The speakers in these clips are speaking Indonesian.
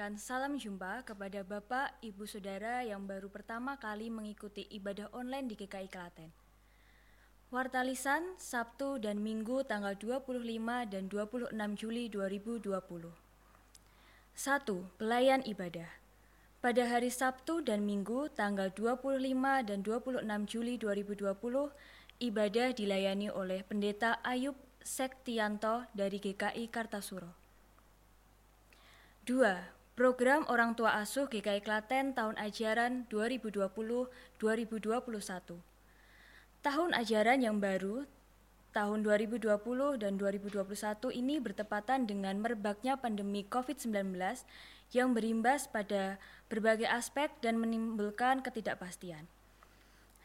Mengucapkan salam jumpa kepada Bapak, Ibu, Saudara yang baru pertama kali mengikuti ibadah online di GKI Klaten. Warta lisan Sabtu dan Minggu tanggal 25 dan 26 Juli 2020. 1. Pelayan ibadah. Pada hari Sabtu dan Minggu tanggal 25 dan 26 Juli 2020, ibadah dilayani oleh Pendeta Ayub Sektianto dari GKI Kartasuro. 2. Program Orang Tua Asuh GKI Klaten tahun ajaran 2020-2021. Tahun ajaran yang baru tahun 2020 dan 2021 ini bertepatan dengan merebaknya pandemi COVID-19 yang berimbas pada berbagai aspek dan menimbulkan ketidakpastian.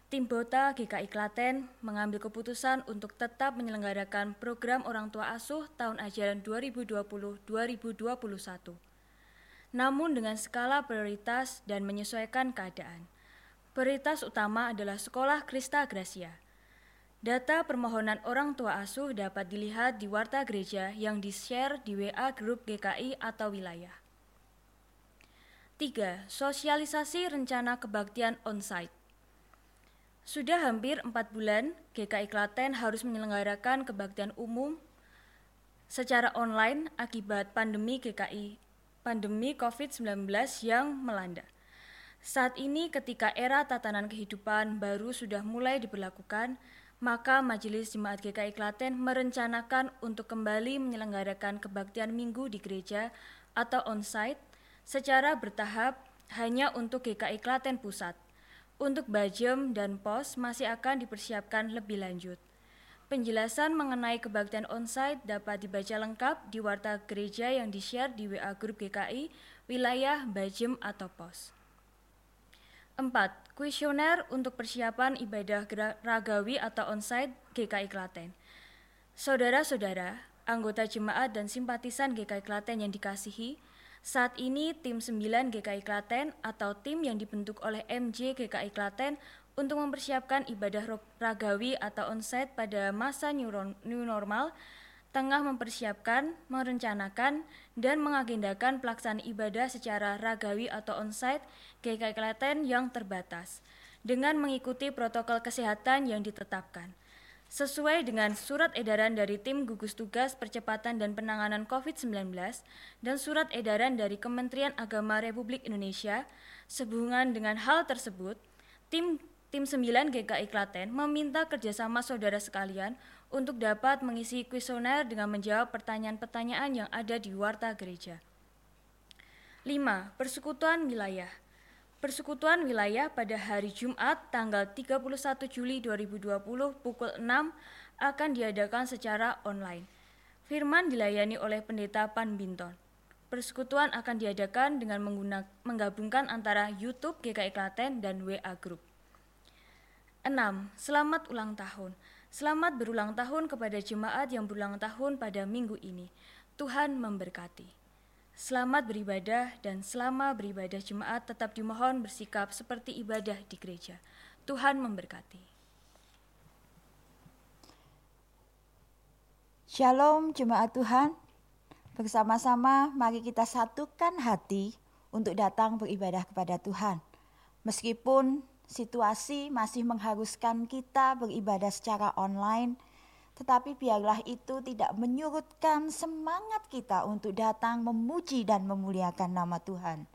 Tim Bota GKI Klaten mengambil keputusan untuk tetap menyelenggarakan program Orang Tua Asuh tahun ajaran 2020-2021 namun dengan skala prioritas dan menyesuaikan keadaan. Prioritas utama adalah Sekolah Krista Gracia. Data permohonan orang tua asuh dapat dilihat di warta gereja yang di-share di WA grup GKI atau wilayah. 3. Sosialisasi rencana kebaktian on-site. Sudah hampir 4 bulan, GKI Klaten harus menyelenggarakan kebaktian umum secara online akibat pandemi GKI pandemi COVID-19 yang melanda. Saat ini ketika era tatanan kehidupan baru sudah mulai diberlakukan, maka Majelis Jemaat GKI Klaten merencanakan untuk kembali menyelenggarakan kebaktian minggu di gereja atau on-site secara bertahap hanya untuk GKI Klaten Pusat. Untuk Bajem dan POS masih akan dipersiapkan lebih lanjut. Penjelasan mengenai kebaktian onsite dapat dibaca lengkap di warta gereja yang di-share di WA Grup GKI, wilayah, Bajem, atau POS. 4. Kuesioner untuk persiapan ibadah ragawi atau onsite GKI Klaten. Saudara-saudara, anggota jemaat dan simpatisan GKI Klaten yang dikasihi, saat ini tim 9 GKI Klaten atau tim yang dibentuk oleh MJ GKI Klaten untuk mempersiapkan ibadah ragawi atau onsite pada masa new normal, tengah mempersiapkan, merencanakan, dan mengagendakan pelaksanaan ibadah secara ragawi atau onsite GKI Klaten yang terbatas, dengan mengikuti protokol kesehatan yang ditetapkan. Sesuai dengan surat edaran dari Tim Gugus Tugas Percepatan dan Penanganan COVID-19 dan surat edaran dari Kementerian Agama Republik Indonesia, sehubungan dengan hal tersebut, tim Tim 9 GKI Klaten meminta kerjasama saudara sekalian untuk dapat mengisi kuesioner dengan menjawab pertanyaan-pertanyaan yang ada di warta gereja. 5. Persekutuan Wilayah Persekutuan wilayah pada hari Jumat tanggal 31 Juli 2020 pukul 6 akan diadakan secara online. Firman dilayani oleh Pendeta Pan Binton. Persekutuan akan diadakan dengan menggabungkan antara YouTube GKI Klaten dan WA Group. 6. Selamat ulang tahun. Selamat berulang tahun kepada jemaat yang berulang tahun pada minggu ini. Tuhan memberkati. Selamat beribadah dan selama beribadah jemaat tetap dimohon bersikap seperti ibadah di gereja. Tuhan memberkati. Shalom jemaat Tuhan. Bersama-sama mari kita satukan hati untuk datang beribadah kepada Tuhan. Meskipun situasi masih mengharuskan kita beribadah secara online, tetapi biarlah itu tidak menyurutkan semangat kita untuk datang memuji dan memuliakan nama Tuhan.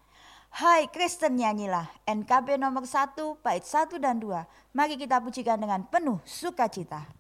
Hai Kristen nyanyilah NKB nomor 1 bait 1 dan 2. Mari kita pujikan dengan penuh sukacita.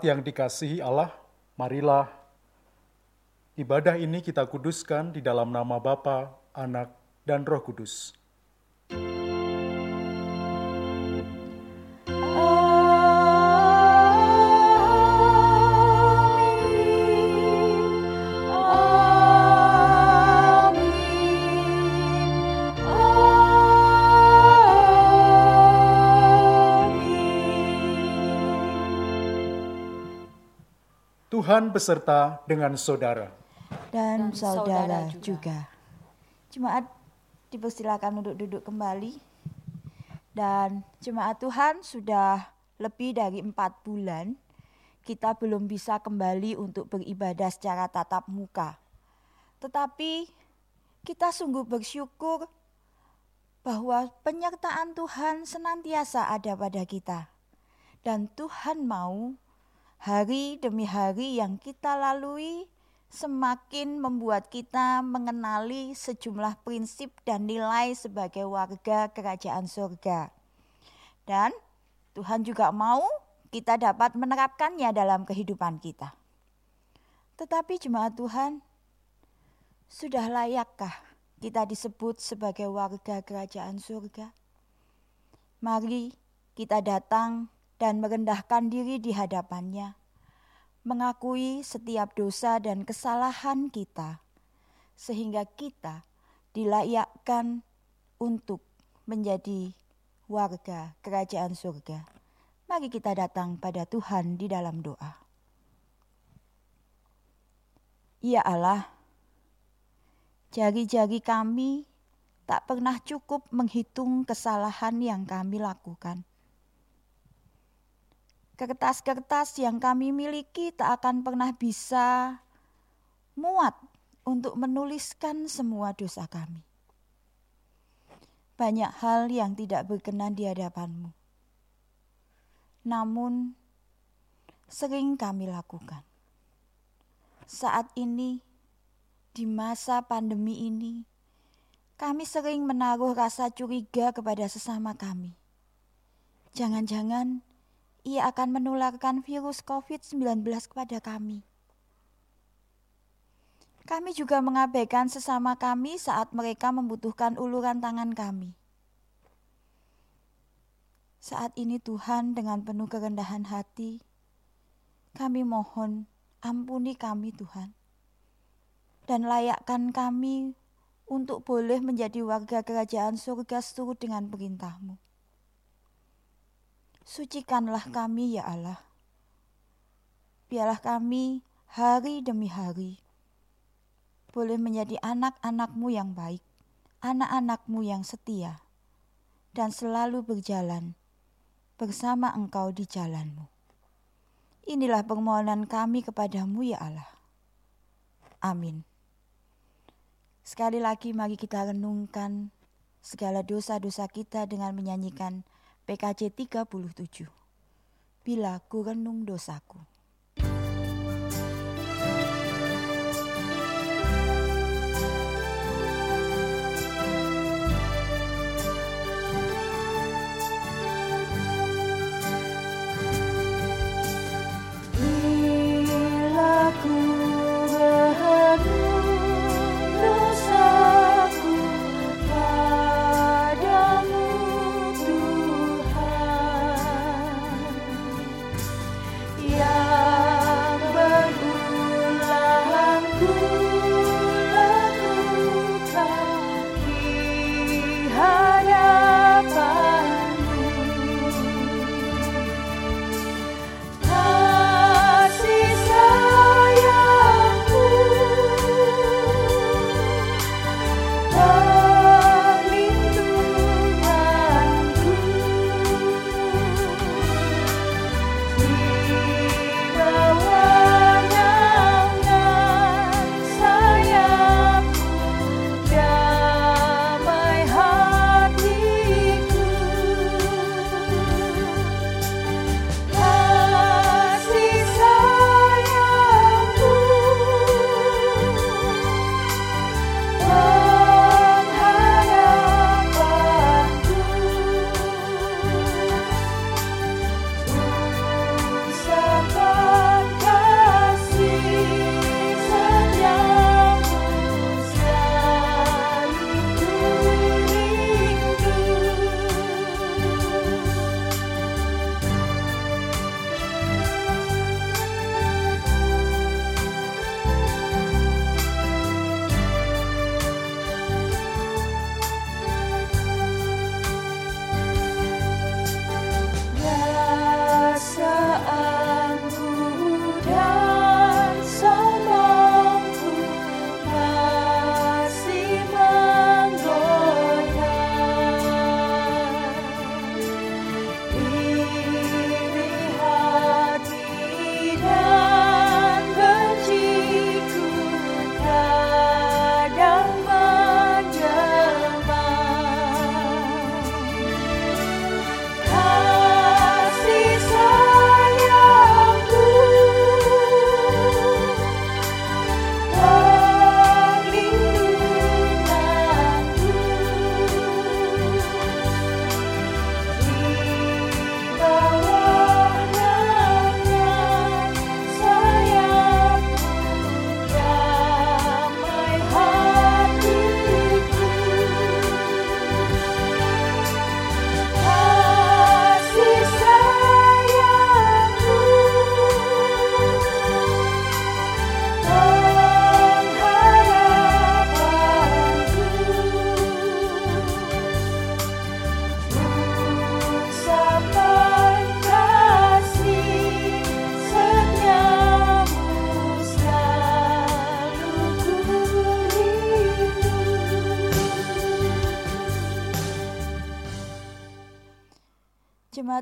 Jemaat yang dikasihi Allah, marilah ibadah ini kita kuduskan di dalam nama Bapa, Anak, dan Roh Kudus. Tuhan beserta dengan saudara. dan, Dan saudara, saudara juga. Jemaat dipersilakan untuk duduk kembali. Dan jemaat Tuhan sudah lebih dari empat bulan kita belum bisa kembali untuk beribadah secara tatap muka. Tetapi kita sungguh bersyukur bahwa penyertaan Tuhan senantiasa ada pada kita. Dan Tuhan mau hari demi hari yang kita lalui semakin membuat kita mengenali sejumlah prinsip dan nilai sebagai warga kerajaan surga. Dan Tuhan juga mau kita dapat menerapkannya dalam kehidupan kita. Tetapi jemaat Tuhan, sudah layakkah kita disebut sebagai warga kerajaan surga? Mari kita datang dan merendahkan diri di hadapannya, mengakui setiap dosa dan kesalahan kita, sehingga kita dilayakkan untuk menjadi warga kerajaan surga. Mari kita datang pada Tuhan di dalam doa. Ya Allah, jari-jari kami tak pernah cukup menghitung kesalahan yang kami lakukan kertas-kertas yang kami miliki tak akan pernah bisa muat untuk menuliskan semua dosa kami. Banyak hal yang tidak berkenan di hadapanmu. Namun, sering kami lakukan. Saat ini, di masa pandemi ini, kami sering menaruh rasa curiga kepada sesama kami. Jangan-jangan ia akan menularkan virus COVID-19 kepada kami. Kami juga mengabaikan sesama kami saat mereka membutuhkan uluran tangan kami. Saat ini Tuhan dengan penuh kerendahan hati, kami mohon ampuni kami Tuhan. Dan layakkan kami untuk boleh menjadi warga kerajaan surga seturut dengan perintahmu. Sucikanlah kami ya Allah. Biarlah kami hari demi hari boleh menjadi anak-anakmu yang baik, anak-anakmu yang setia, dan selalu berjalan bersama engkau di jalanmu. Inilah permohonan kami kepadamu ya Allah. Amin. Sekali lagi mari kita renungkan segala dosa-dosa kita dengan menyanyikan PKJ 37. Bila ku renung dosaku.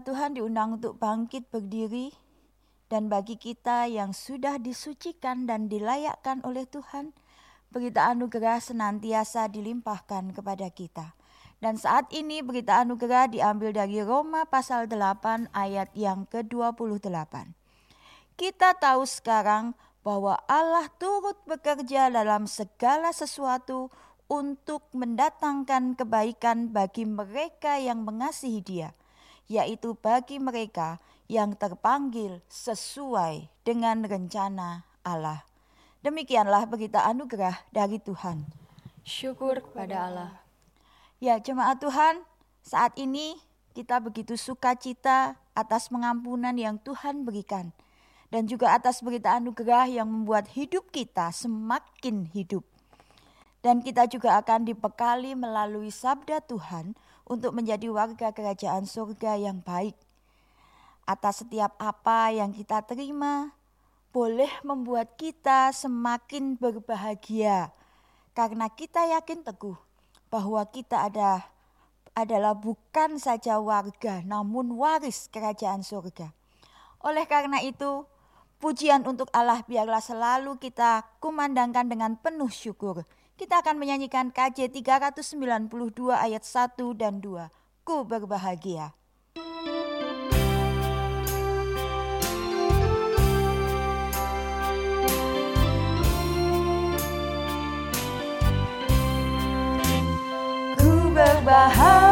Tuhan diundang untuk bangkit berdiri dan bagi kita yang sudah disucikan dan dilayakkan oleh Tuhan, berita anugerah senantiasa dilimpahkan kepada kita. Dan saat ini berita anugerah diambil dari Roma pasal 8 ayat yang ke-28. Kita tahu sekarang bahwa Allah turut bekerja dalam segala sesuatu untuk mendatangkan kebaikan bagi mereka yang mengasihi Dia, yaitu bagi mereka yang terpanggil sesuai dengan rencana Allah. Demikianlah berita anugerah dari Tuhan. Syukur kepada Allah. Ya, jemaat Tuhan, saat ini kita begitu sukacita atas pengampunan yang Tuhan berikan dan juga atas berita anugerah yang membuat hidup kita semakin hidup. Dan kita juga akan dibekali melalui sabda Tuhan untuk menjadi warga kerajaan surga yang baik. Atas setiap apa yang kita terima, boleh membuat kita semakin berbahagia karena kita yakin teguh bahwa kita ada adalah bukan saja warga namun waris kerajaan surga. Oleh karena itu, pujian untuk Allah biarlah selalu kita kumandangkan dengan penuh syukur kita akan menyanyikan KJ 392 ayat 1 dan 2. Ku berbahagia. Ku berbahagia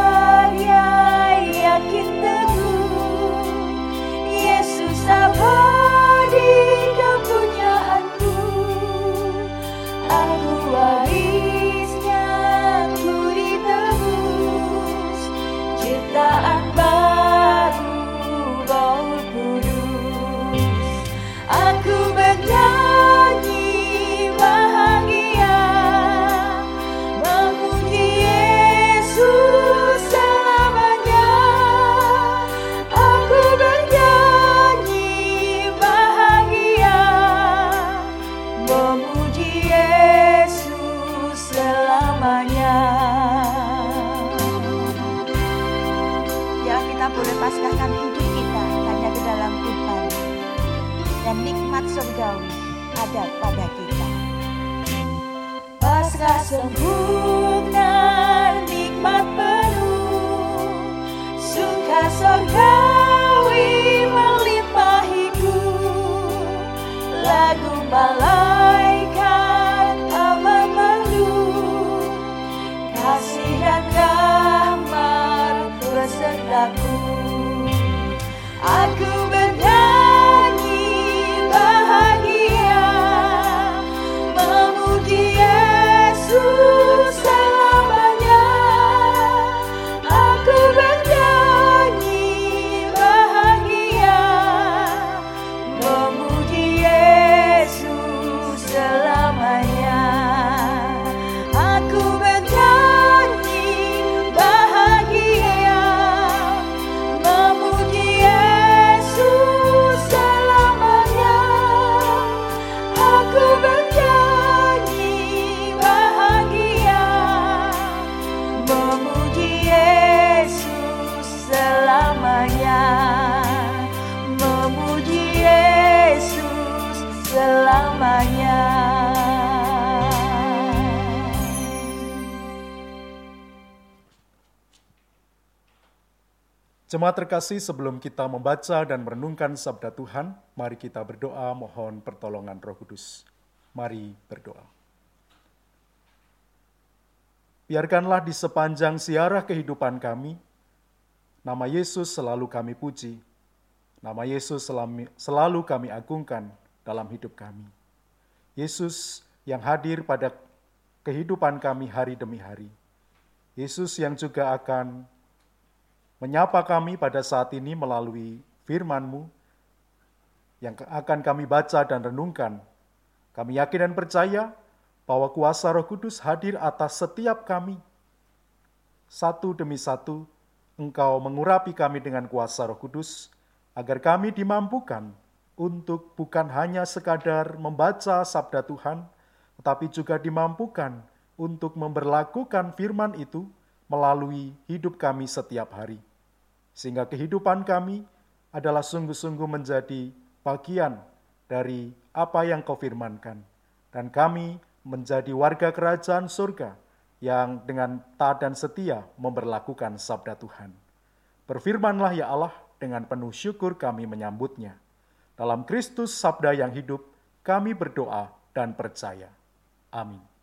sempurna nikmat penuh. Suka surgawi melimpahiku. Lagu malaikat Jemaat terkasih, sebelum kita membaca dan merenungkan sabda Tuhan, mari kita berdoa mohon pertolongan Roh Kudus. Mari berdoa. Biarkanlah di sepanjang siarah kehidupan kami, nama Yesus selalu kami puji, nama Yesus selalu kami agungkan dalam hidup kami. Yesus yang hadir pada kehidupan kami hari demi hari. Yesus yang juga akan menyapa kami pada saat ini melalui firman-Mu yang akan kami baca dan renungkan. Kami yakin dan percaya bahwa kuasa Roh Kudus hadir atas setiap kami. Satu demi satu, Engkau mengurapi kami dengan kuasa Roh Kudus, agar kami dimampukan untuk bukan hanya sekadar membaca sabda Tuhan, tetapi juga dimampukan untuk memberlakukan firman itu melalui hidup kami setiap hari. sehingga kehidupan kami adalah sungguh-sungguh menjadi bagian dari apa yang kau firmankan. Dan kami menjadi warga kerajaan surga yang dengan taat dan setia memperlakukan sabda Tuhan. Berfirmanlah ya Allah, dengan penuh syukur kami menyambutnya. Dalam Kristus sabda yang hidup, kami berdoa dan percaya. Amin.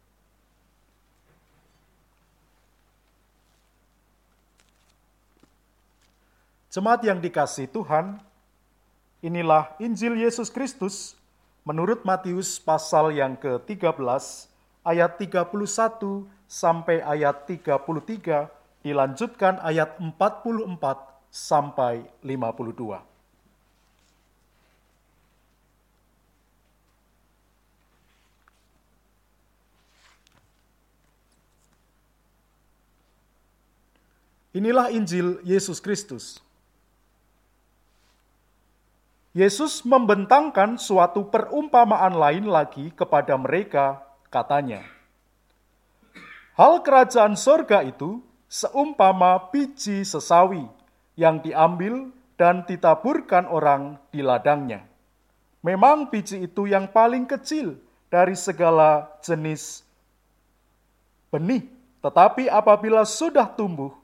Jemaat yang dikasih Tuhan, inilah Injil Yesus Kristus menurut Matius pasal yang ke-13 ayat 31 sampai ayat 33 dilanjutkan ayat 44 sampai 52. Inilah Injil Yesus Kristus. Yesus membentangkan suatu perumpamaan lain lagi kepada mereka, katanya, Hal kerajaan sorga itu seumpama biji sesawi yang diambil dan ditaburkan orang di ladangnya. Memang biji itu yang paling kecil dari segala jenis benih, tetapi apabila sudah tumbuh,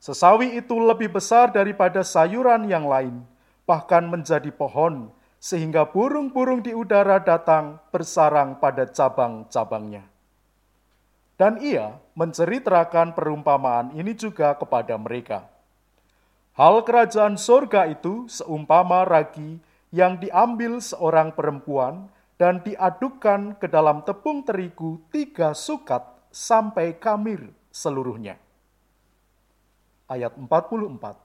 sesawi itu lebih besar daripada sayuran yang lain bahkan menjadi pohon, sehingga burung-burung di udara datang bersarang pada cabang-cabangnya. Dan ia menceritakan perumpamaan ini juga kepada mereka. Hal kerajaan sorga itu seumpama ragi yang diambil seorang perempuan dan diadukkan ke dalam tepung terigu tiga sukat sampai kamir seluruhnya. Ayat 44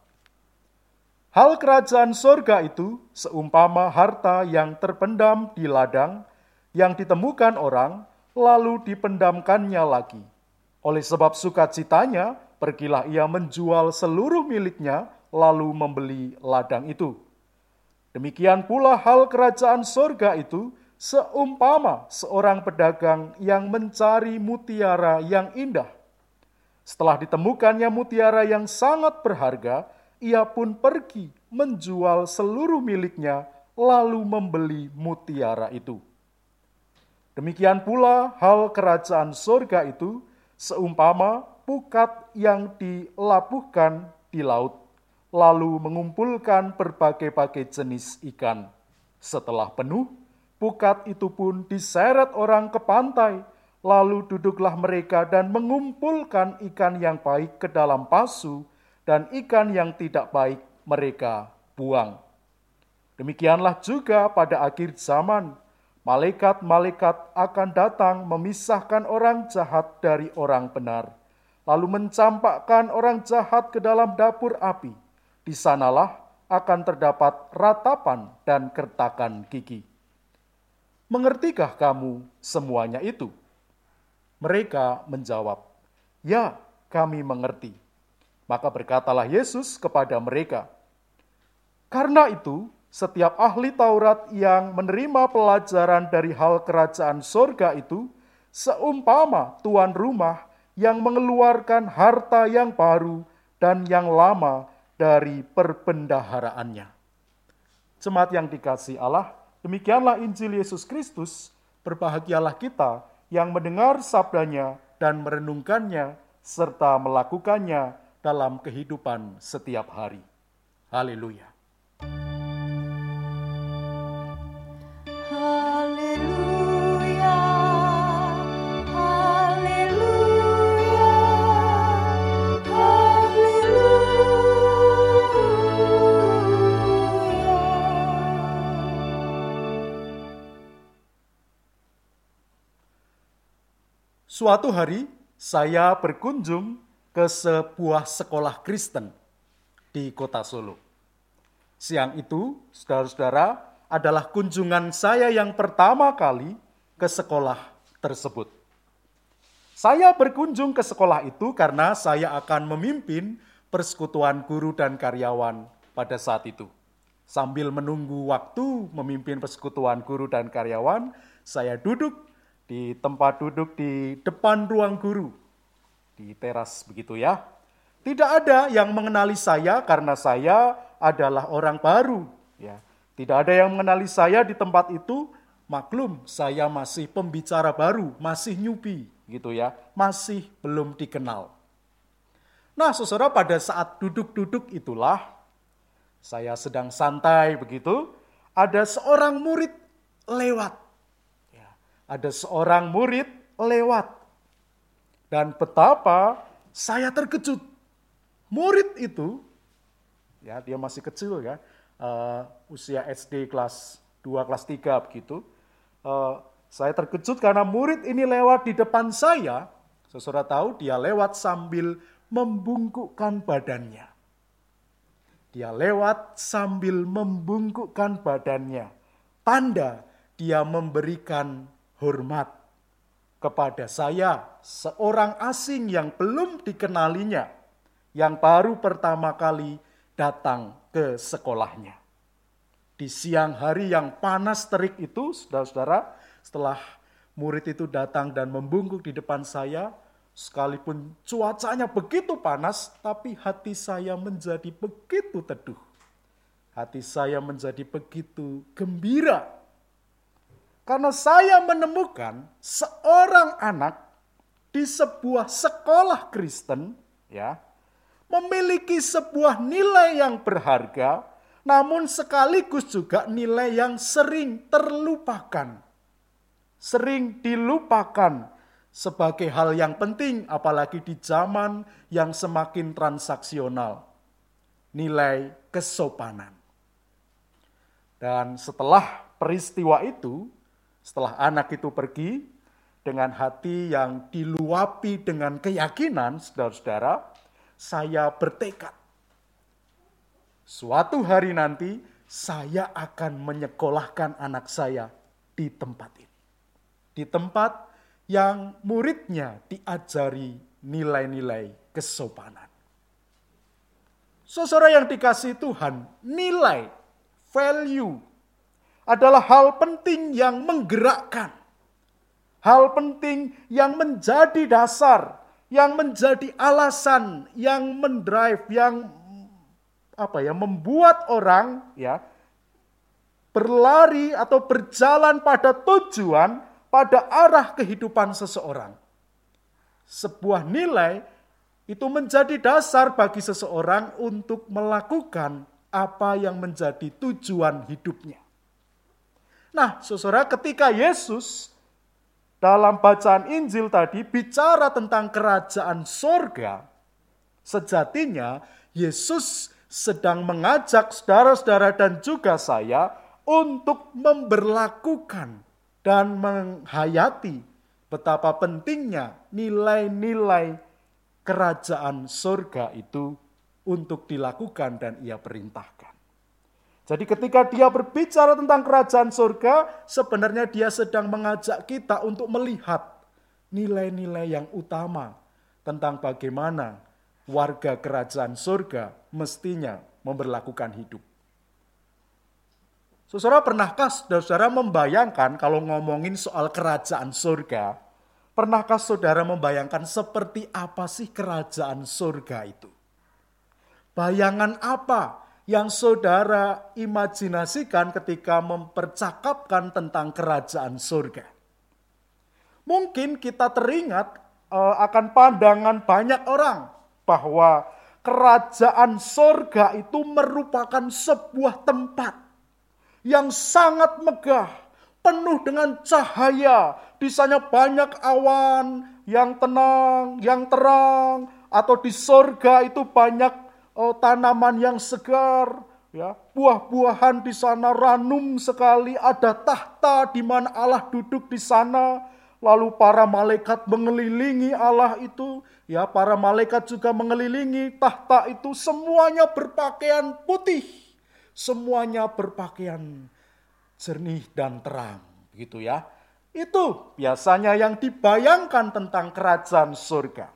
Hal kerajaan sorga itu seumpama harta yang terpendam di ladang, yang ditemukan orang, lalu dipendamkannya lagi. Oleh sebab sukacitanya, pergilah ia menjual seluruh miliknya, lalu membeli ladang itu. Demikian pula hal kerajaan sorga itu, seumpama seorang pedagang yang mencari mutiara yang indah. Setelah ditemukannya mutiara yang sangat berharga, ia pun pergi menjual seluruh miliknya, lalu membeli mutiara itu. Demikian pula hal kerajaan sorga itu, seumpama pukat yang dilabuhkan di laut, lalu mengumpulkan berbagai-bagai jenis ikan. Setelah penuh, pukat itu pun diseret orang ke pantai, lalu duduklah mereka dan mengumpulkan ikan yang baik ke dalam pasu, dan ikan yang tidak baik mereka buang. Demikianlah juga pada akhir zaman, malaikat-malaikat akan datang memisahkan orang jahat dari orang benar, lalu mencampakkan orang jahat ke dalam dapur api. Di sanalah akan terdapat ratapan dan kertakan gigi. Mengertikah kamu semuanya itu? Mereka menjawab, "Ya, kami mengerti." Maka berkatalah Yesus kepada mereka, "Karena itu, setiap ahli Taurat yang menerima pelajaran dari hal kerajaan sorga itu, seumpama tuan rumah yang mengeluarkan harta yang baru dan yang lama dari perbendaharaannya." Jemaat yang dikasih Allah, demikianlah Injil Yesus Kristus. Berbahagialah kita yang mendengar sabdanya dan merenungkannya serta melakukannya dalam kehidupan setiap hari. Haleluya. Suatu hari saya berkunjung ke sebuah sekolah Kristen di kota Solo. Siang itu, saudara-saudara, adalah kunjungan saya yang pertama kali ke sekolah tersebut. Saya berkunjung ke sekolah itu karena saya akan memimpin persekutuan guru dan karyawan pada saat itu. Sambil menunggu waktu memimpin persekutuan guru dan karyawan, saya duduk di tempat duduk di depan ruang guru di teras begitu ya. Tidak ada yang mengenali saya karena saya adalah orang baru. Ya, tidak ada yang mengenali saya di tempat itu. Maklum, saya masih pembicara baru, masih nyupi, gitu ya, masih belum dikenal. Nah, saudara, pada saat duduk-duduk itulah saya sedang santai begitu. Ada seorang murid lewat. Ya, ada seorang murid lewat. Dan betapa saya terkejut. Murid itu, ya dia masih kecil ya, uh, usia SD kelas 2, kelas 3 begitu. Uh, saya terkejut karena murid ini lewat di depan saya. Saudara tahu dia lewat sambil membungkukkan badannya. Dia lewat sambil membungkukkan badannya. Tanda dia memberikan hormat kepada saya, seorang asing yang belum dikenalinya, yang baru pertama kali datang ke sekolahnya. Di siang hari yang panas terik itu, saudara-saudara, setelah murid itu datang dan membungkuk di depan saya, sekalipun cuacanya begitu panas, tapi hati saya menjadi begitu teduh. Hati saya menjadi begitu gembira karena saya menemukan seorang anak di sebuah sekolah Kristen ya memiliki sebuah nilai yang berharga namun sekaligus juga nilai yang sering terlupakan. Sering dilupakan sebagai hal yang penting apalagi di zaman yang semakin transaksional. Nilai kesopanan. Dan setelah peristiwa itu, setelah anak itu pergi dengan hati yang diluapi dengan keyakinan, saudara-saudara, saya bertekad. Suatu hari nanti saya akan menyekolahkan anak saya di tempat ini. Di tempat yang muridnya diajari nilai-nilai kesopanan. Saudara yang dikasih Tuhan, nilai, value, adalah hal penting yang menggerakkan. Hal penting yang menjadi dasar, yang menjadi alasan, yang mendrive, yang apa ya, membuat orang ya berlari atau berjalan pada tujuan, pada arah kehidupan seseorang. Sebuah nilai itu menjadi dasar bagi seseorang untuk melakukan apa yang menjadi tujuan hidupnya. Nah, saudara, ketika Yesus dalam bacaan Injil tadi bicara tentang kerajaan sorga, sejatinya Yesus sedang mengajak saudara-saudara dan juga saya untuk memberlakukan dan menghayati betapa pentingnya nilai-nilai kerajaan sorga itu untuk dilakukan dan ia perintahkan. Jadi ketika dia berbicara tentang kerajaan surga, sebenarnya dia sedang mengajak kita untuk melihat nilai-nilai yang utama tentang bagaimana warga kerajaan surga mestinya memperlakukan hidup. Saudara pernahkah saudara membayangkan kalau ngomongin soal kerajaan surga, pernahkah saudara membayangkan seperti apa sih kerajaan surga itu? Bayangan apa yang saudara imajinasikan ketika mempercakapkan tentang kerajaan surga. Mungkin kita teringat uh, akan pandangan banyak orang bahwa kerajaan surga itu merupakan sebuah tempat yang sangat megah, penuh dengan cahaya. Di sana banyak awan yang tenang, yang terang, atau di surga itu banyak oh, tanaman yang segar, ya, buah-buahan di sana ranum sekali, ada tahta di mana Allah duduk di sana, lalu para malaikat mengelilingi Allah itu, ya, para malaikat juga mengelilingi tahta itu, semuanya berpakaian putih, semuanya berpakaian jernih dan terang, gitu ya. Itu biasanya yang dibayangkan tentang kerajaan surga.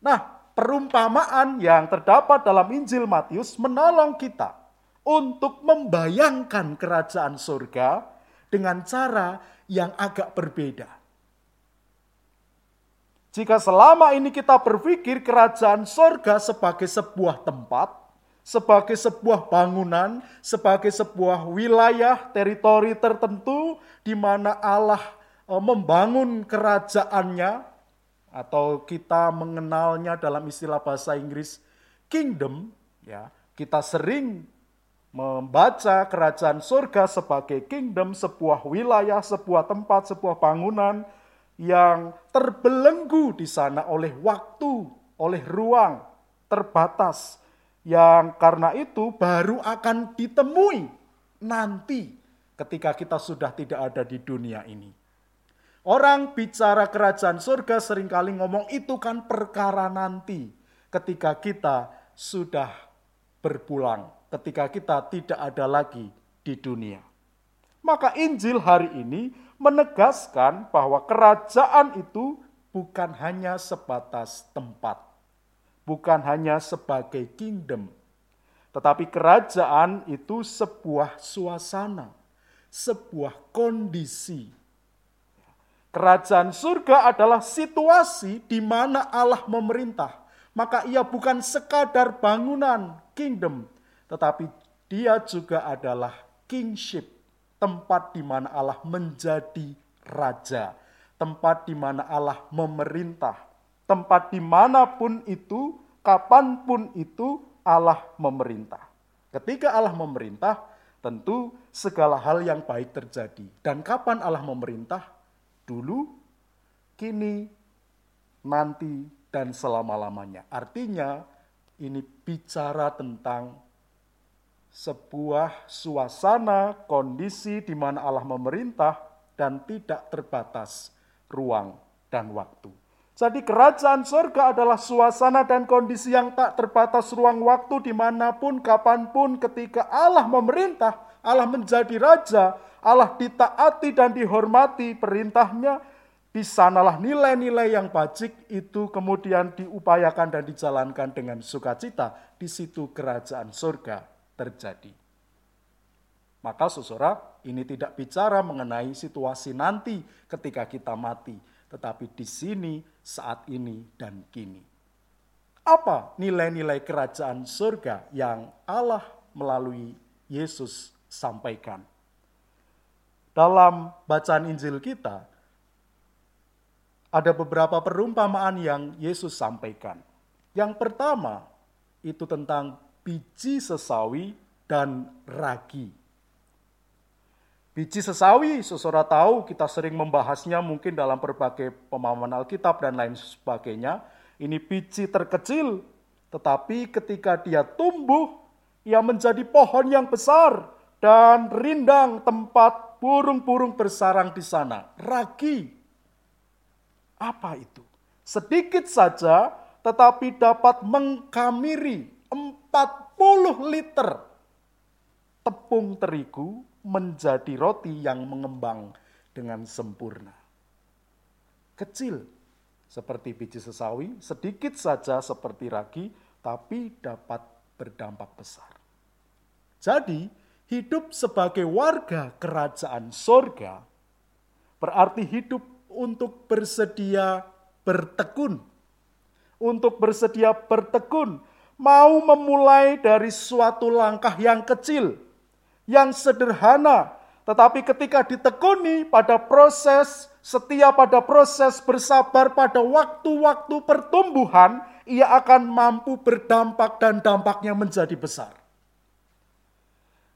Nah, perumpamaan yang terdapat dalam Injil Matius menolong kita untuk membayangkan kerajaan surga dengan cara yang agak berbeda. Jika selama ini kita berpikir kerajaan sorga sebagai sebuah tempat, sebagai sebuah bangunan, sebagai sebuah wilayah, teritori tertentu di mana Allah e, membangun kerajaannya, atau kita mengenalnya dalam istilah bahasa Inggris kingdom, ya kita sering membaca kerajaan surga sebagai kingdom, sebuah wilayah, sebuah tempat, sebuah bangunan yang terbelenggu di sana oleh waktu, oleh ruang terbatas, yang karena itu baru akan ditemui nanti ketika kita sudah tidak ada di dunia ini. Orang bicara kerajaan surga sering kali ngomong itu kan perkara nanti ketika kita sudah berpulang, ketika kita tidak ada lagi di dunia. Maka Injil hari ini menegaskan bahwa kerajaan itu bukan hanya sebatas tempat, bukan hanya sebagai kingdom, tetapi kerajaan itu sebuah suasana, sebuah kondisi. Kerajaan surga adalah situasi di mana Allah memerintah. Maka ia bukan sekadar bangunan kingdom, tetapi dia juga adalah kingship, tempat di mana Allah menjadi raja, tempat di mana Allah memerintah, tempat di mana pun itu, kapan pun itu Allah memerintah. Ketika Allah memerintah, tentu segala hal yang baik terjadi. Dan kapan Allah memerintah? Dulu, kini, nanti, dan selama-lamanya. Artinya, ini bicara tentang sebuah suasana, kondisi di mana Allah memerintah dan tidak terbatas ruang dan waktu. Jadi kerajaan surga adalah suasana dan kondisi yang tak terbatas ruang waktu di mana pun, kapan pun ketika Allah memerintah, Allah menjadi raja, Allah ditaati dan dihormati perintahnya, di sanalah nilai-nilai yang bajik itu kemudian diupayakan dan dijalankan dengan sukacita. Di situ kerajaan surga terjadi. Maka saudara, ini tidak bicara mengenai situasi nanti ketika kita mati, tetapi di sini, saat ini, dan kini. Apa nilai-nilai kerajaan surga yang Allah melalui Yesus sampaikan? Dalam bacaan Injil kita, ada beberapa perumpamaan yang Yesus sampaikan. Yang pertama, itu tentang biji sesawi dan ragi. Biji sesawi, saudara tahu kita sering membahasnya mungkin dalam berbagai pemahaman Alkitab dan lain sebagainya. Ini biji terkecil, tetapi ketika dia tumbuh, ia menjadi pohon yang besar dan rindang tempat burung-burung bersarang di sana. Ragi. Apa itu? Sedikit saja, tetapi dapat mengkamiri 40 liter tepung terigu menjadi roti yang mengembang dengan sempurna. Kecil seperti biji sesawi, sedikit saja seperti ragi, tapi dapat berdampak besar. Jadi, hidup sebagai warga kerajaan sorga berarti hidup untuk bersedia bertekun. Untuk bersedia bertekun mau memulai dari suatu langkah yang kecil, yang sederhana, tetapi ketika ditekuni pada proses, setia pada proses bersabar pada waktu-waktu pertumbuhan, ia akan mampu berdampak dan dampaknya menjadi besar.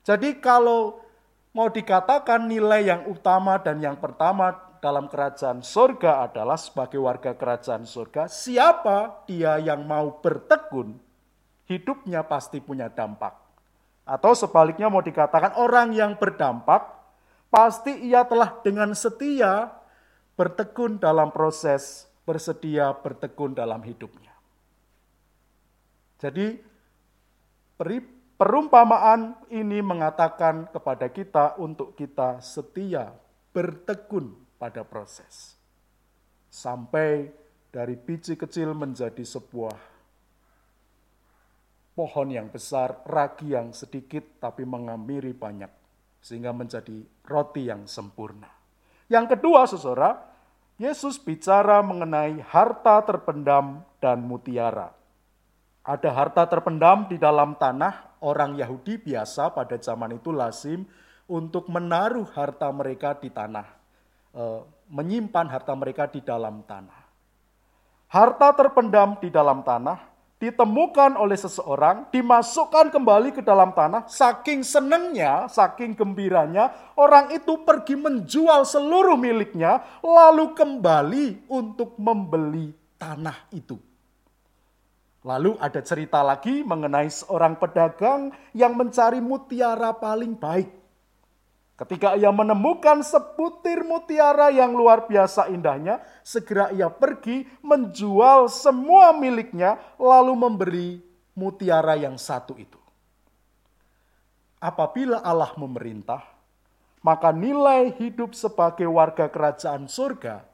Jadi kalau mau dikatakan nilai yang utama dan yang pertama dalam kerajaan surga adalah sebagai warga kerajaan surga, siapa dia yang mau bertekun, hidupnya pasti punya dampak. Atau sebaliknya mau dikatakan orang yang berdampak, pasti ia telah dengan setia bertekun dalam proses, bersedia bertekun dalam hidupnya. Jadi perumpamaan ini mengatakan kepada kita untuk kita setia bertekun pada proses. Sampai dari biji kecil menjadi sebuah pohon yang besar, ragi yang sedikit tapi mengamiri banyak sehingga menjadi roti yang sempurna. Yang kedua, Saudara, Yesus bicara mengenai harta terpendam dan mutiara. Ada harta terpendam di dalam tanah, orang Yahudi biasa pada zaman itu lazim untuk menaruh harta mereka di tanah, e, menyimpan harta mereka di dalam tanah. Harta terpendam di dalam tanah ditemukan oleh seseorang, dimasukkan kembali ke dalam tanah, saking senengnya, saking gembiranya, orang itu pergi menjual seluruh miliknya, lalu kembali untuk membeli tanah itu. Lalu ada cerita lagi mengenai seorang pedagang yang mencari mutiara paling baik. Ketika ia menemukan sebutir mutiara yang luar biasa indahnya, segera ia pergi menjual semua miliknya, lalu memberi mutiara yang satu itu. Apabila Allah memerintah, maka nilai hidup sebagai warga kerajaan surga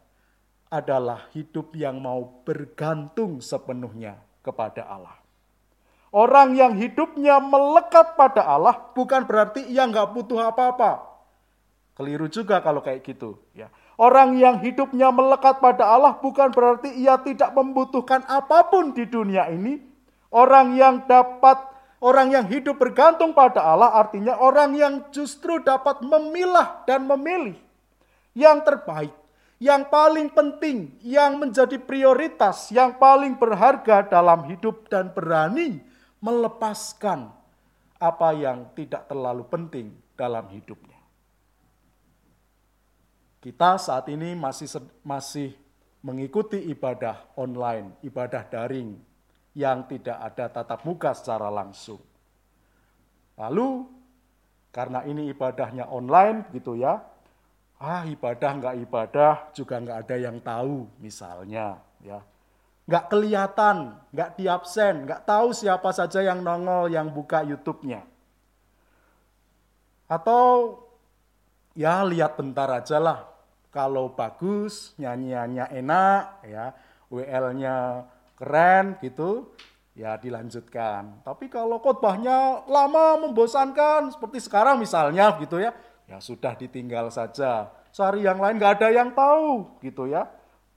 adalah hidup yang mau bergantung sepenuhnya kepada Allah. Orang yang hidupnya melekat pada Allah bukan berarti ia nggak butuh apa-apa. Keliru juga kalau kayak gitu. Ya. Orang yang hidupnya melekat pada Allah bukan berarti ia tidak membutuhkan apa pun di dunia ini. Orang yang dapat, orang yang hidup bergantung pada Allah artinya orang yang justru dapat memilah dan memilih yang terbaik, yang paling penting, yang menjadi prioritas, yang paling berharga dalam hidup dan berani melepaskan apa yang tidak terlalu penting dalam hidupnya. Kita saat ini masih masih mengikuti ibadah online, ibadah daring yang tidak ada tatap muka secara langsung. Lalu karena ini ibadahnya online gitu ya, ah ibadah nggak ibadah juga nggak ada yang tahu misalnya ya. Nggak kelihatan, nggak di absen, nggak tahu siapa saja yang nongol yang buka YouTube-nya. Atau ya lihat bentar aja lah kalau bagus, nyanyiannya enak, ya, WL-nya keren gitu, ya dilanjutkan. Tapi kalau khotbahnya lama, membosankan, seperti sekarang misalnya gitu ya, ya sudah ditinggal saja. Cari yang lain nggak ada yang tahu gitu ya.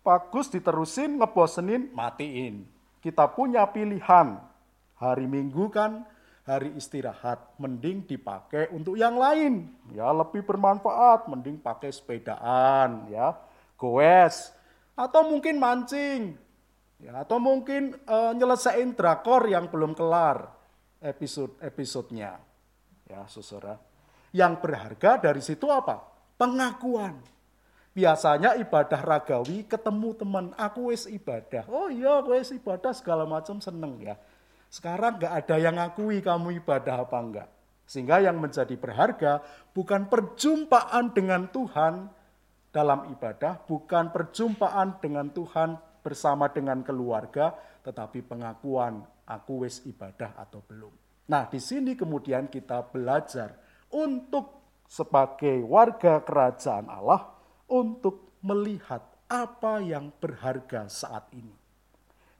Bagus diterusin, ngebosenin, matiin. Kita punya pilihan. Hari Minggu kan hari istirahat mending dipakai untuk yang lain ya lebih bermanfaat mending pakai sepedaan ya goes atau mungkin mancing ya atau mungkin e, nyelesain drakor yang belum kelar episode episodenya ya saudara yang berharga dari situ apa pengakuan biasanya ibadah ragawi ketemu teman aku wis ibadah oh iya wis ibadah segala macam seneng ya sekarang nggak ada yang ngakui kamu ibadah apa enggak. Sehingga yang menjadi berharga bukan perjumpaan dengan Tuhan dalam ibadah, bukan perjumpaan dengan Tuhan bersama dengan keluarga, tetapi pengakuan aku wis ibadah atau belum. Nah, di sini kemudian kita belajar untuk sebagai warga kerajaan Allah untuk melihat apa yang berharga saat ini.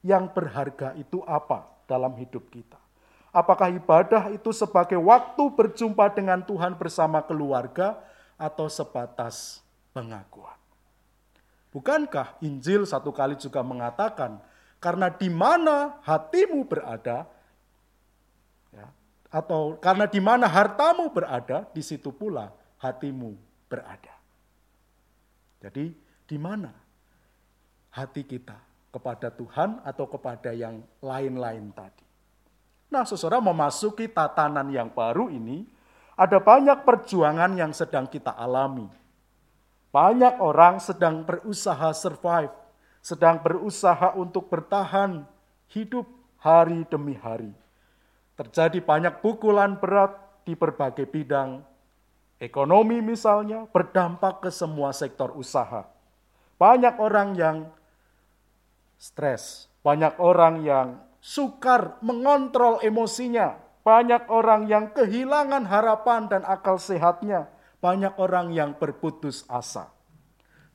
Yang berharga itu apa? dalam hidup kita. Apakah ibadah itu sebagai waktu berjumpa dengan Tuhan bersama keluarga atau sebatas pengakuan? Bukankah Injil satu kali juga mengatakan, karena di mana hatimu berada, atau karena di mana hartamu berada, di situ pula hatimu berada. Jadi di mana hati kita kepada Tuhan atau kepada yang lain-lain tadi. Nah, seseorang memasuki tatanan yang baru ini, ada banyak perjuangan yang sedang kita alami. Banyak orang sedang berusaha survive, sedang berusaha untuk bertahan hidup hari demi hari. Terjadi banyak pukulan berat di berbagai bidang. Ekonomi misalnya berdampak ke semua sektor usaha. Banyak orang yang stres. Banyak orang yang sukar mengontrol emosinya. Banyak orang yang kehilangan harapan dan akal sehatnya. Banyak orang yang berputus asa.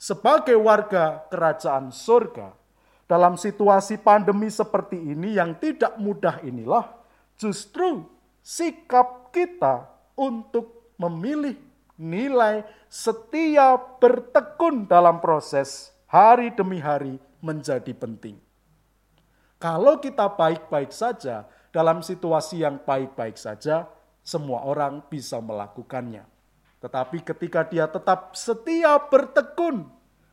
Sebagai warga kerajaan surga, dalam situasi pandemi seperti ini yang tidak mudah inilah, justru sikap kita untuk memilih nilai setia bertekun dalam proses hari demi hari menjadi penting. Kalau kita baik-baik saja, dalam situasi yang baik-baik saja, semua orang bisa melakukannya. Tetapi ketika dia tetap setia bertekun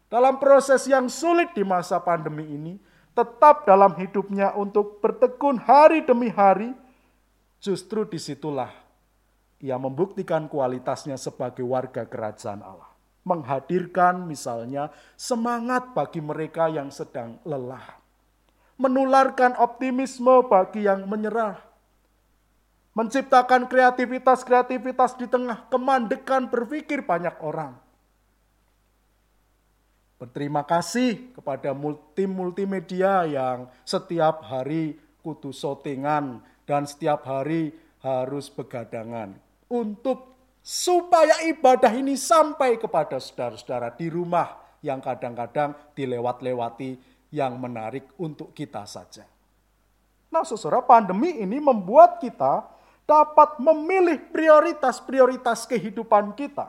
dalam proses yang sulit di masa pandemi ini, tetap dalam hidupnya untuk bertekun hari demi hari, justru di situlah ia membuktikan kualitasnya sebagai warga kerajaan Allah. Menghadirkan misalnya semangat bagi mereka yang sedang lelah. Menularkan optimisme bagi yang menyerah. Menciptakan kreativitas-kreativitas di tengah kemandekan berpikir banyak orang. Berterima kasih kepada tim multimedia yang setiap hari kutu sotingan dan setiap hari harus begadangan untuk supaya ibadah ini sampai kepada saudara-saudara di rumah yang kadang-kadang dilewat-lewati yang menarik untuk kita saja. Nah, saudara, pandemi ini membuat kita dapat memilih prioritas-prioritas kehidupan kita.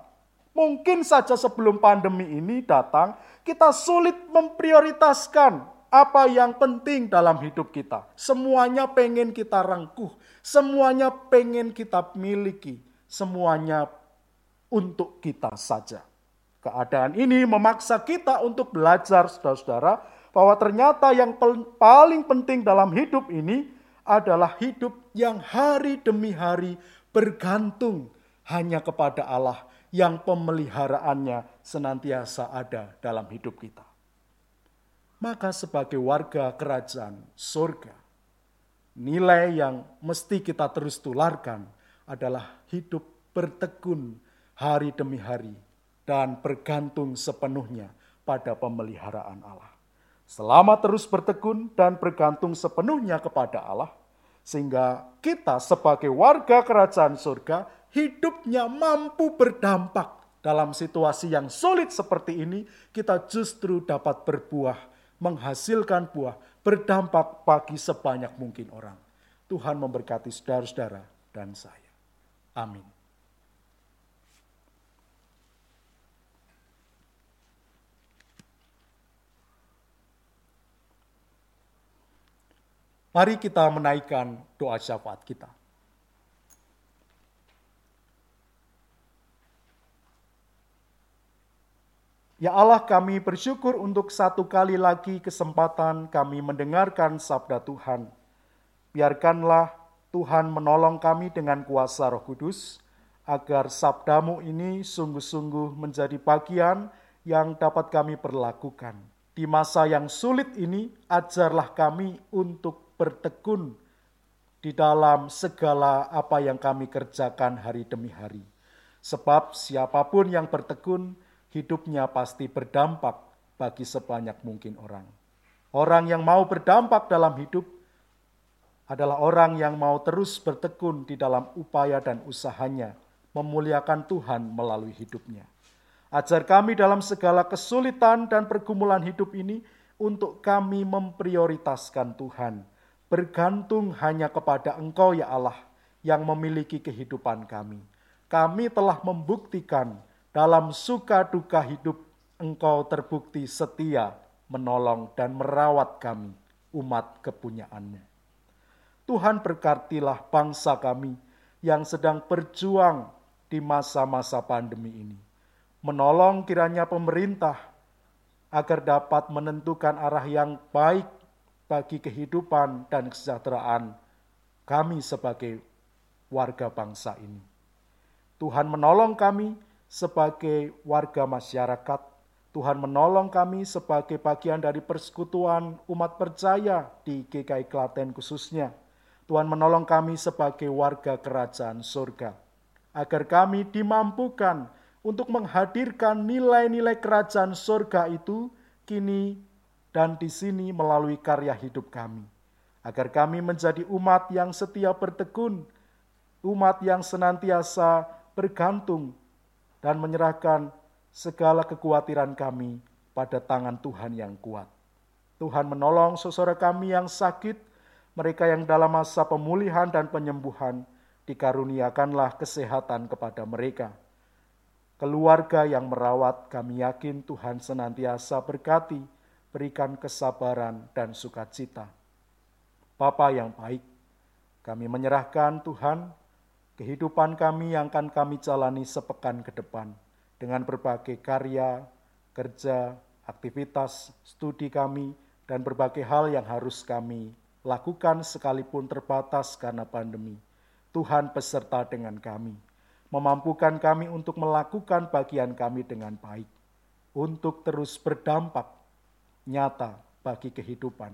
Mungkin saja sebelum pandemi ini datang, kita sulit memprioritaskan apa yang penting dalam hidup kita. Semuanya pengen kita rangkuh, semuanya pengen kita miliki semuanya untuk kita saja. Keadaan ini memaksa kita untuk belajar, saudara-saudara, bahwa ternyata yang paling penting dalam hidup ini adalah hidup yang hari demi hari bergantung hanya kepada Allah yang pemeliharaannya senantiasa ada dalam hidup kita. Maka sebagai warga kerajaan surga, nilai yang mesti kita terus tularkan adalah hidup bertekun hari demi hari dan bergantung sepenuhnya pada pemeliharaan Allah. Selama terus bertekun dan bergantung sepenuhnya kepada Allah, sehingga kita sebagai warga kerajaan surga hidupnya mampu berdampak dalam situasi yang sulit seperti ini, kita justru dapat berbuah, menghasilkan buah, berdampak bagi sebanyak mungkin orang. Tuhan memberkati saudara-saudara dan saya. Amin. Mari kita menaikkan doa syafaat kita. Ya Allah kami bersyukur untuk satu kali lagi kesempatan kami mendengarkan sabda Tuhan. Biarkanlah Tuhan menolong kami dengan kuasa roh kudus, agar sabdamu ini sungguh-sungguh menjadi bagian yang dapat kami perlakukan. Di masa yang sulit ini, ajarlah kami untuk bertekun di dalam segala apa yang kami kerjakan hari demi hari. Sebab siapa pun yang bertekun, hidupnya pasti berdampak bagi sebanyak mungkin orang. Orang yang mau berdampak dalam hidup adalah orang yang mau terus bertekun di dalam upaya dan usahanya memuliakan Tuhan melalui hidupnya. Ajar kami dalam segala kesulitan dan pergumulan hidup ini untuk kami memprioritaskan Tuhan, bergantung hanya kepada Engkau ya Allah yang memiliki kehidupan kami. Kami telah membuktikan dalam suka duka hidup Engkau terbukti setia menolong dan merawat kami, umat kepunyaanmu. Tuhan berkatilah bangsa kami yang sedang berjuang di masa-masa pandemi ini. Menolong kiranya pemerintah agar dapat menentukan arah yang baik bagi kehidupan dan kesejahteraan kami sebagai warga bangsa ini. Tuhan menolong kami sebagai warga masyarakat. Tuhan menolong kami sebagai bagian dari persekutuan umat percaya di GKI Klaten khususnya Tuhan menolong kami sebagai warga kerajaan surga, agar kami dimampukan untuk menghadirkan nilai-nilai kerajaan surga itu kini dan di sini melalui karya hidup kami, agar kami menjadi umat yang setia bertekun, umat yang senantiasa bergantung dan menyerahkan segala kekhawatiran kami pada tangan Tuhan yang kuat. Tuhan menolong saudara kami yang sakit, mereka yang dalam masa pemulihan dan penyembuhan, dikaruniakanlah kesehatan kepada mereka. keluarga yang merawat, kami yakin Tuhan senantiasa berkati, berikan kesabaran dan sukacita. Bapa yang baik, kami menyerahkan Tuhan kehidupan kami yang akan kami jalani sepekan ke depan dengan berbagai karya, kerja, aktivitas, studi kami, dan berbagai hal yang harus kami lakukan sekalipun terbatas karena pandemi. Tuhan beserta dengan kami memampukan kami untuk melakukan bagian kami dengan baik, untuk terus berdampak nyata bagi kehidupan,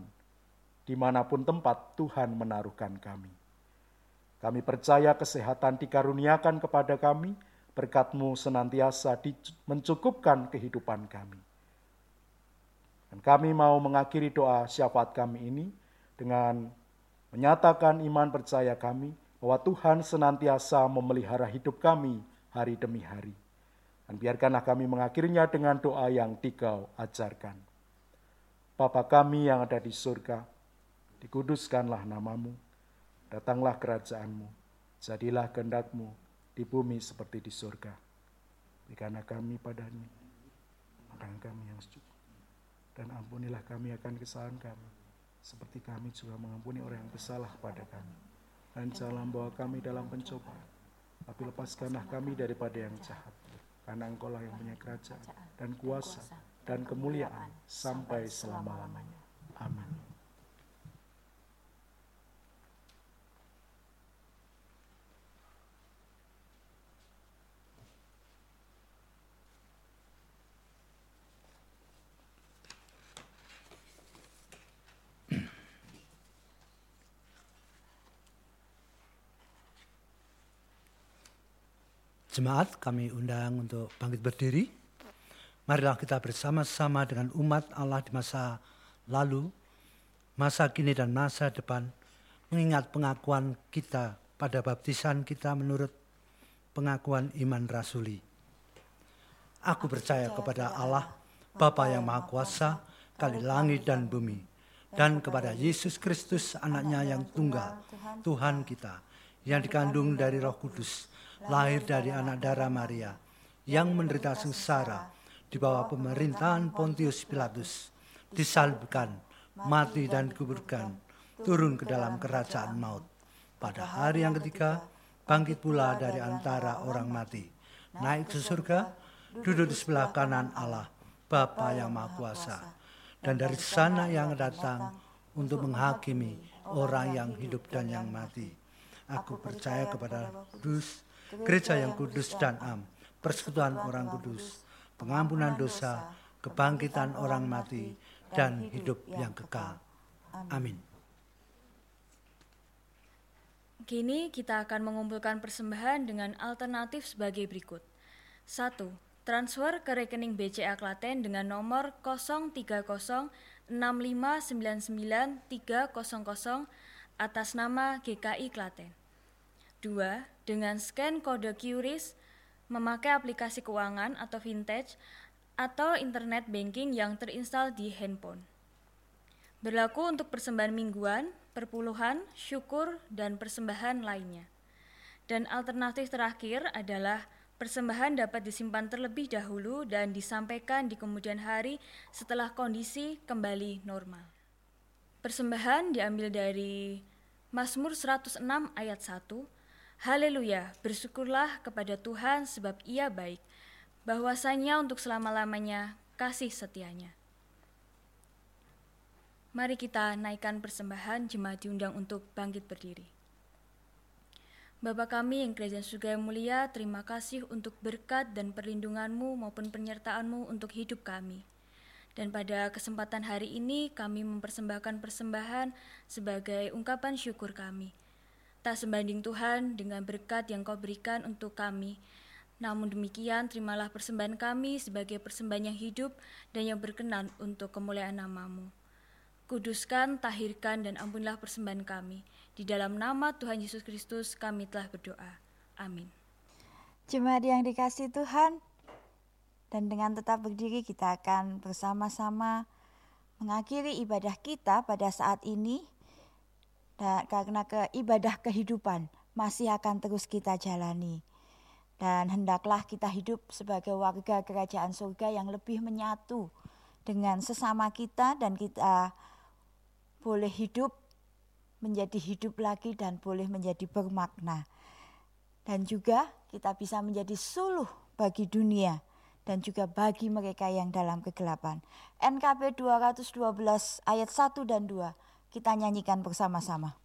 di mana pun tempat Tuhan menaruhkan kami. Kami percaya kesehatan dikaruniakan kepada kami, berkatmu senantiasa mencukupkan kehidupan kami. Dan kami mau mengakhiri doa syafaat kami ini dengan menyatakan iman percaya kami bahwa Tuhan senantiasa memelihara hidup kami hari demi hari. Dan biarkanlah kami mengakhirinya dengan doa yang dikau ajarkan. Bapa kami yang ada di surga, dikuduskanlah namamu, datanglah kerajaanmu, jadilah kehendakmu di bumi seperti di surga. Berikanlah kami padanya, makanan kami yang sejuk. Dan ampunilah kami akan kesalahan kami, seperti kami juga mengampuni orang yang bersalah pada kami dan jangan bawa kami dalam pencobaan, tapi lepaskanlah kami daripada yang jahat. Karena engkau lah yang punya kerajaan dan kuasa dan kemuliaan sampai selama-lamanya. Amin. Jemaat kami undang untuk bangkit berdiri. Marilah kita bersama-sama dengan umat Allah di masa lalu, masa kini dan masa depan, mengingat pengakuan kita pada baptisan kita menurut pengakuan iman rasuli. Aku percaya kepada Allah, Bapa yang Maha Kuasa, kali langit dan bumi, dan kepada Yesus Kristus anaknya yang tunggal, Tuhan kita, yang dikandung dari roh kudus, lahir dari anak darah Maria, yang menderita sengsara di bawah pemerintahan Pontius Pilatus, disalibkan, mati dan dikuburkan, turun ke dalam kerajaan maut. Pada hari yang ketiga, bangkit pula dari antara orang mati, naik ke surga, duduk di sebelah kanan Allah, Bapa yang Maha Kuasa, dan dari sana yang datang untuk menghakimi orang yang hidup dan yang mati. Aku percaya kepada kudus, gereja yang kudus dan am, persekutuan orang kudus, pengampunan dosa, kebangkitan orang mati, dan hidup yang kekal. Amin. Kini kita akan mengumpulkan persembahan dengan alternatif sebagai berikut. 1. Transfer ke rekening BCA Klaten dengan nomor 030 atas nama GKI Klaten. 2 dengan scan kode QRIS memakai aplikasi keuangan atau vintage atau internet banking yang terinstal di handphone. Berlaku untuk persembahan mingguan, perpuluhan, syukur, dan persembahan lainnya. Dan alternatif terakhir adalah persembahan dapat disimpan terlebih dahulu dan disampaikan di kemudian hari setelah kondisi kembali normal. Persembahan diambil dari Mazmur 106 ayat 1 Haleluya, bersyukurlah kepada Tuhan sebab ia baik, bahwasanya untuk selama-lamanya kasih setianya. Mari kita naikkan persembahan jemaat diundang untuk bangkit berdiri. Bapa kami yang kerajaan surga yang mulia, terima kasih untuk berkat dan perlindunganmu maupun penyertaanmu untuk hidup kami. Dan pada kesempatan hari ini kami mempersembahkan persembahan sebagai ungkapan syukur kami Tak sebanding Tuhan dengan berkat yang kau berikan untuk kami. Namun demikian, terimalah persembahan kami sebagai persembahan yang hidup dan yang berkenan untuk kemuliaan namamu. Kuduskan, tahirkan, dan ampunilah persembahan kami. Di dalam nama Tuhan Yesus Kristus kami telah berdoa. Amin. Jemaat yang dikasih Tuhan, dan dengan tetap berdiri kita akan bersama-sama mengakhiri ibadah kita pada saat ini dan karena ke ibadah kehidupan masih akan terus kita jalani. Dan hendaklah kita hidup sebagai warga kerajaan surga yang lebih menyatu dengan sesama kita dan kita boleh hidup menjadi hidup lagi dan boleh menjadi bermakna. Dan juga kita bisa menjadi suluh bagi dunia dan juga bagi mereka yang dalam kegelapan. NKP 212 ayat 1 dan 2 kita nyanyikan bersama-sama.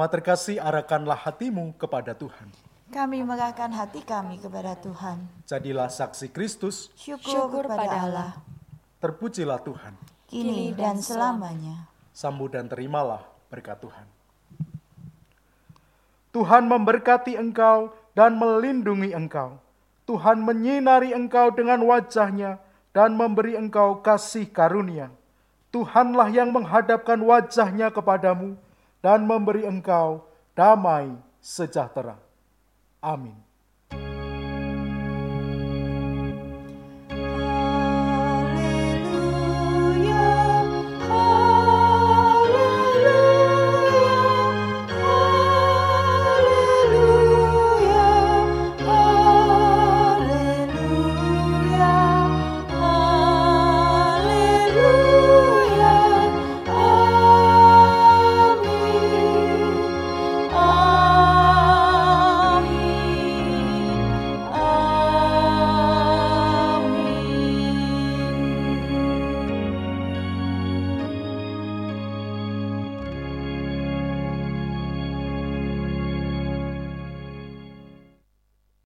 Jemaat terkasih, arahkanlah hatimu kepada Tuhan. Kami merahkan hati kami kepada Tuhan. Jadilah saksi Kristus. Syukur, Syukur pada Allah. Terpujilah Tuhan. Kini dan selamanya. Sambut dan terimalah berkat Tuhan. Tuhan memberkati engkau dan melindungi engkau. Tuhan menyinari engkau dengan wajahnya dan memberi engkau kasih karunia. Tuhanlah yang menghadapkan wajahnya kepadamu dan memberi engkau damai sejahtera. Amin.